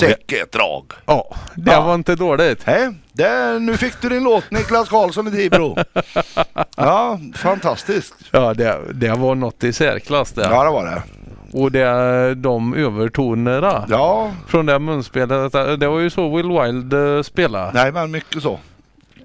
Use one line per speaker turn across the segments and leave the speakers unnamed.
Säcket drag.
Ja, det
Ja.
var inte dåligt.
Hej, det, nu fick du din låt Niklas Karlsson i Tibro. ja, fantastiskt.
Ja, det, det var något i särklass det.
Ja, det var det.
Och det, de övertonerna
Ja,
från det munspelet. Det var ju så Will Wild eh, spelade.
nej men mycket så.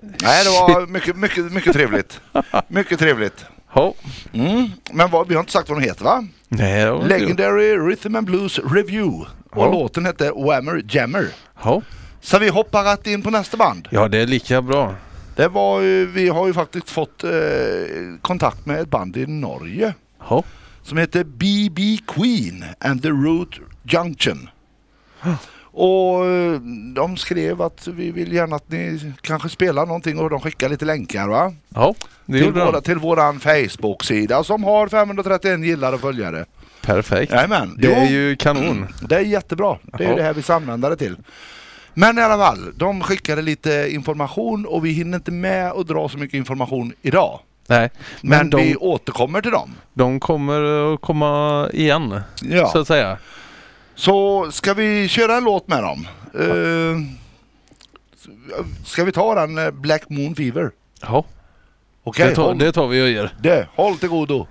Nej, det var mycket, mycket, mycket trevligt. Mycket trevligt.
Ja.
Mm. Men vad, vi har inte sagt vad den heter va?
Nej, det var inte-
Legendary Rhythm and Blues Review. Och
Ja.
låten hette Whammer Jammer.
Ja.
Så vi hoppar rätt in på nästa band.
ja, det är lika bra.
Det var ju, vi har ju faktiskt fått eh, kontakt med ett band i Norge
Ja.
som heter BB Queen and the Root Junction. Och eh, de skrev att vi vill gärna att ni kanske spelar någonting och de skickar lite länkar va?
Ja, det
Till, våra, till våran Facebook-sida som har 531 gillare och följare.
Perfekt.
Jajamän.
Det är ju kanon.
Det är jättebra. Det är
Ja.
det här vi ska använda det till. Men i alla fall, de skickade lite information och vi hinner inte med att dra så mycket information idag.
Nej,
Men,
men, de,
vi återkommer till dem.
de kommer att komma igen.
Ja.
Så att säga.
Så ska vi köra en låt med dem? Uh, ska vi ta den eh, Black Moon Fever?
Ja,
Okej,
det, tar,
håll,
det tar vi och gör.
det, håll till godo.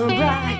so bright.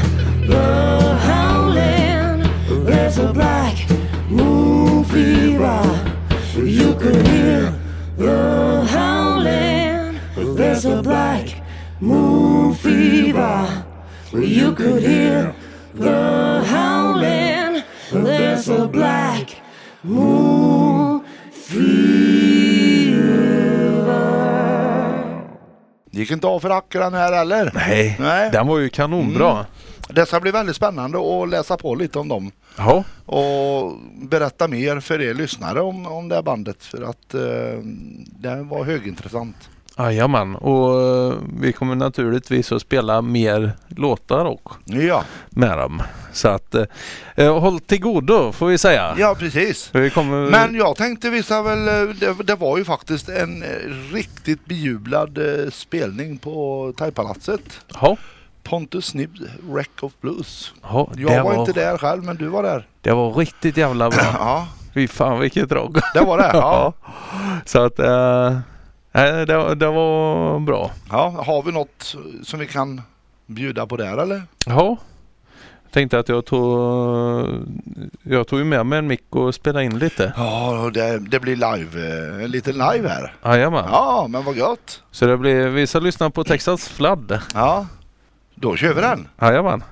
could hear the howling. There's a black moon fever.
Gick inte av för rackarn här heller.
Nej,
Nej.
den var ju kanonbra.
Det ska bli väldigt spännande att läsa på lite om dem.
Ja,
och berätta mer för er lyssnare om, om det här bandet för att eh, det var högintressant.
Jajamän. Och eh, vi kommer naturligtvis att spela mer låtar också
Ja,
med dem. Så att eh, eh, håll till godo får vi säga.
ja precis.
Vi kommer...
Men jag tänkte visa väl, eh, det, det var ju faktiskt en riktigt bejublad spelning på Thaipalatset.
Ja,
Pontus Snibb, Wreck of Blues.
ja,
Jag
det
var, inte där själv men du var där.
Det var riktigt jävla bra.
Ja,
Fy fan vilket drag.
det var det. Ja.
Så att eh, det, det var bra.
Ja, har vi något som vi kan bjuda på där eller?
Ja. Jag tänkte att jag tog, jag tog med mig en mick och spelade in lite.
Ja, det, det blir live, eh, en liten live här.
Jajamän.
Ja, men vad gott.
Så det blir, vi ska lyssna på Texas Flood.
Ja, då kör vi den.
Jajamän.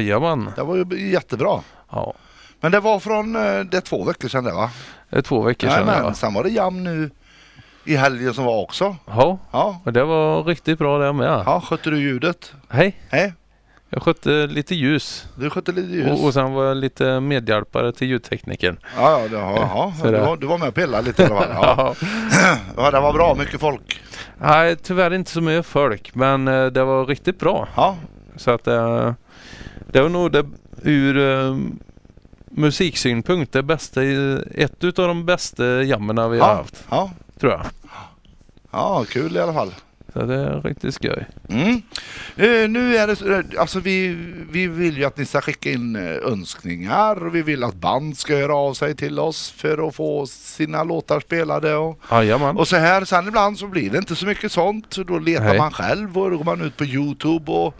Jajamän.
det var ju jättebra.
Ja.
Men det var från, eh, det är två veckor sedan det va?
Det är två veckor sedan.
Jajamän,
Ja.
sen var det jam nu i helgen som var också.
ja.
Ja,
Och det var riktigt bra det med.
ja skötte du ljudet?
Hej.
Hej,
Jag skötte lite ljus.
du skötte lite ljus.
Och, och sen var jag lite medhjälpare till ljudtekniken.
Ja, ja, det, ja, ja.
Så
Du, var, du var med och pillade lite i alla fall. Ja. ja, det var bra. Mycket folk.
Nej, tyvärr inte så mycket folk. Men eh, det var riktigt bra.
Ja,
Så att eh, det var nog det ur eh, musiksynpunkt det bästa, ett utav de bästa jammerna vi har
ja,
haft.
ja.
Tror jag.
ja, kul i alla fall.
Så det är riktigt skoj.
Mm. Eh, nu är det eh, alltså vi, vi vill ju att ni ska skicka in eh, önskningar och vi vill att band ska höra av sig till oss för att få sina låtar spelade och,
Jajamän.
och så här. Sen ibland så blir det inte så mycket sånt. Så Då letar
Nej.
man själv och då går man ut på Youtube och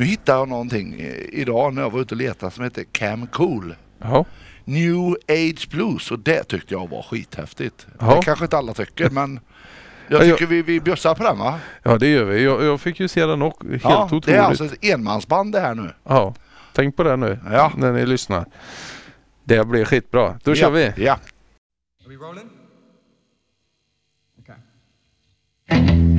nu hittade jag någonting eh, idag när jag var ute och letade som heter Cam Cool.
Ja.
New Age Blues och det tyckte jag var skithäftigt.
Ja.
Det kanske inte alla tycker men jag
Ja, jag-
tycker vi, vi bjussar på den va?
ja, det gör vi. Jag, jag fick ju se den också. Helt
ja,
otroligt.
det är alltså ett enmansband det här nu.
Ja, tänk på det nu
Ja.
när ni lyssnar. Det blir skitbra. Då kör
ja.
vi.
Ja.
Are we rolling? Okay.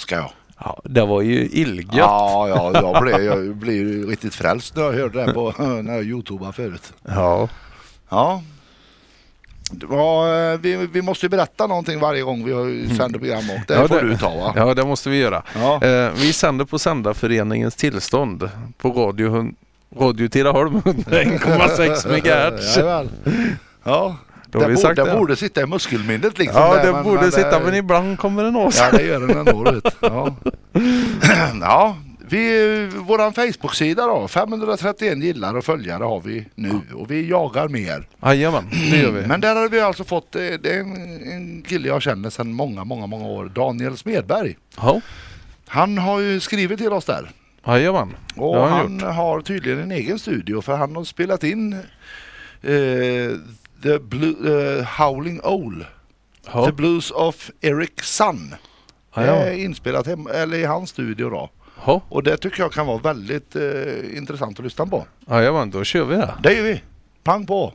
Älskar jag.
Ja, det var ju illgött.
Ja, ja jag, blev, jag blev riktigt frälst när jag hörde det på när jag youtubade förut.
Ja.
Ja. Var, eh, vi, vi måste ju berätta någonting varje gång vi sänder program och det
Ja,
får
det-
du ta va?
Ja, det måste vi göra.
Ja.
Eh, vi sänder på Sändarföreningens tillstånd på Radio, radio Tidaholm 1,6 MHz.
Ja,
Då
det, borde, det borde sitta i muskelminnet liksom.
Ja,
där,
det
men-
borde
men
sitta men ibland kommer den sig.
Ja, det gör den ändå. vet. Ja. ja, vi, våran Facebook-sida då. 531 gillare och följare har vi nu och vi jagar mer.
Jajamän, det gör vi.
Men där har vi alltså fått, eh, det är en, en kille jag känner sedan många, många, många år. Daniel Smedberg.
Ja,
Han har ju skrivit till oss där.
jajamän.
Och
har han
han har tydligen en egen studio för han har spelat in eh, The Blue, eh, Howling Owl.
Ja,
The Blues of Eric Sun. Det är inspelat hem, eller i hans studio då.
Ja,
Och det tycker jag kan vara väldigt eh, intressant att lyssna på.
jajamän, då kör vi det.
Det gör vi. Pang på!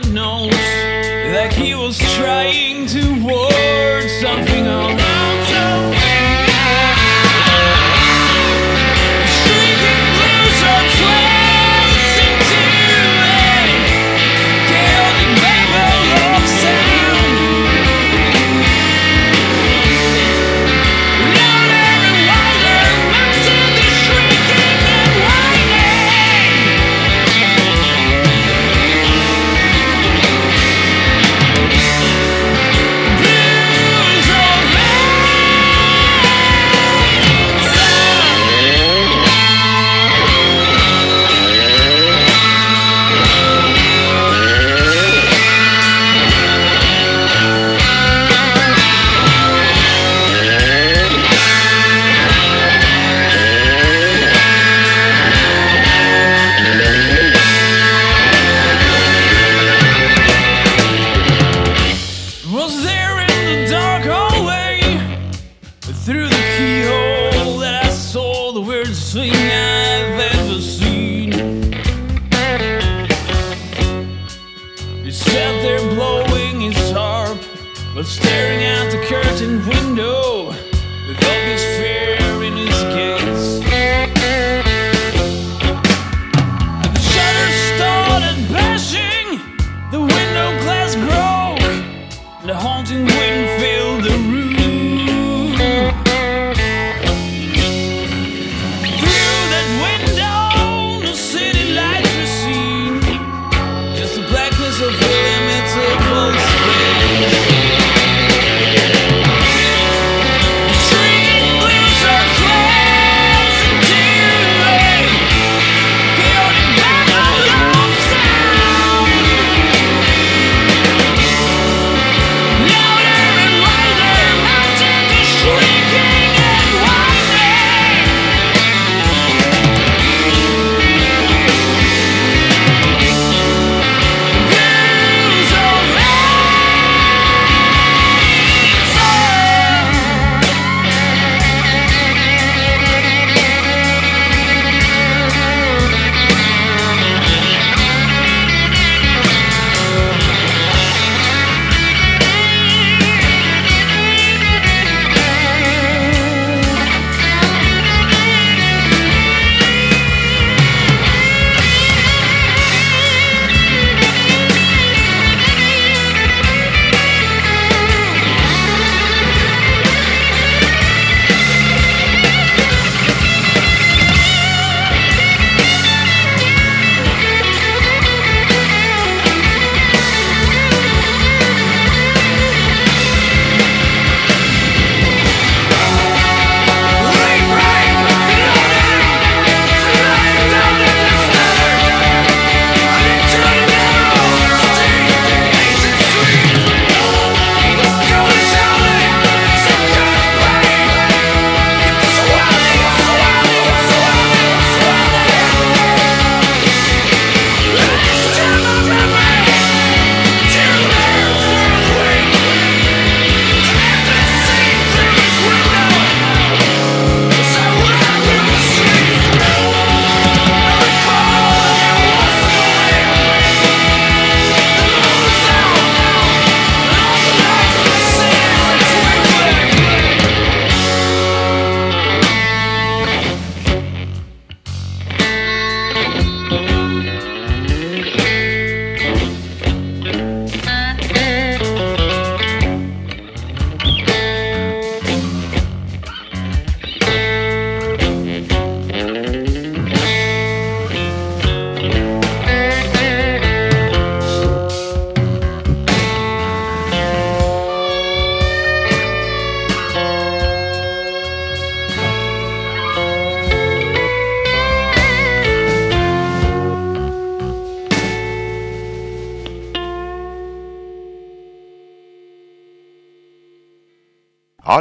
Notes, like he was trying to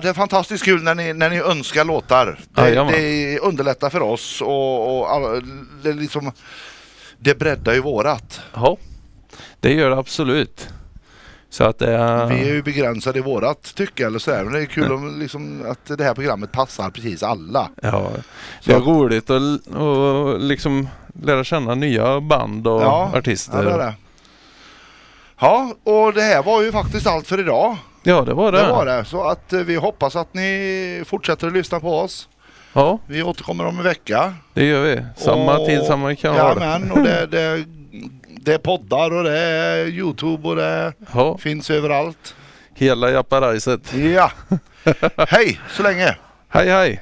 det är fantastiskt kul när ni, när ni önskar låtar. Det,
Jajamän.
det underlättar för oss och, och det, liksom, det breddar ju vårat.
Ja, det gör det absolut. Så att är...
Vi är ju begränsade i vårat tycke eller sådär. Men det är kul om, liksom, att det här programmet passar precis alla.
Ja, det är roligt att och liksom lära känna nya band och
Ja,
artister.
Ja, det är det. Ja, och det här var ju faktiskt allt för idag.
Ja, det var det.
Det var det. Så att eh, vi hoppas att ni fortsätter att lyssna på oss.
Ja,
Vi återkommer om en vecka.
det gör vi. Samma
Och-
tid, samma kanal.
Jajamän, och det, det, det är poddar och det är Youtube och det
Ja,
finns överallt.
hela japparajset.
Ja. Hej så länge!
Hej hej!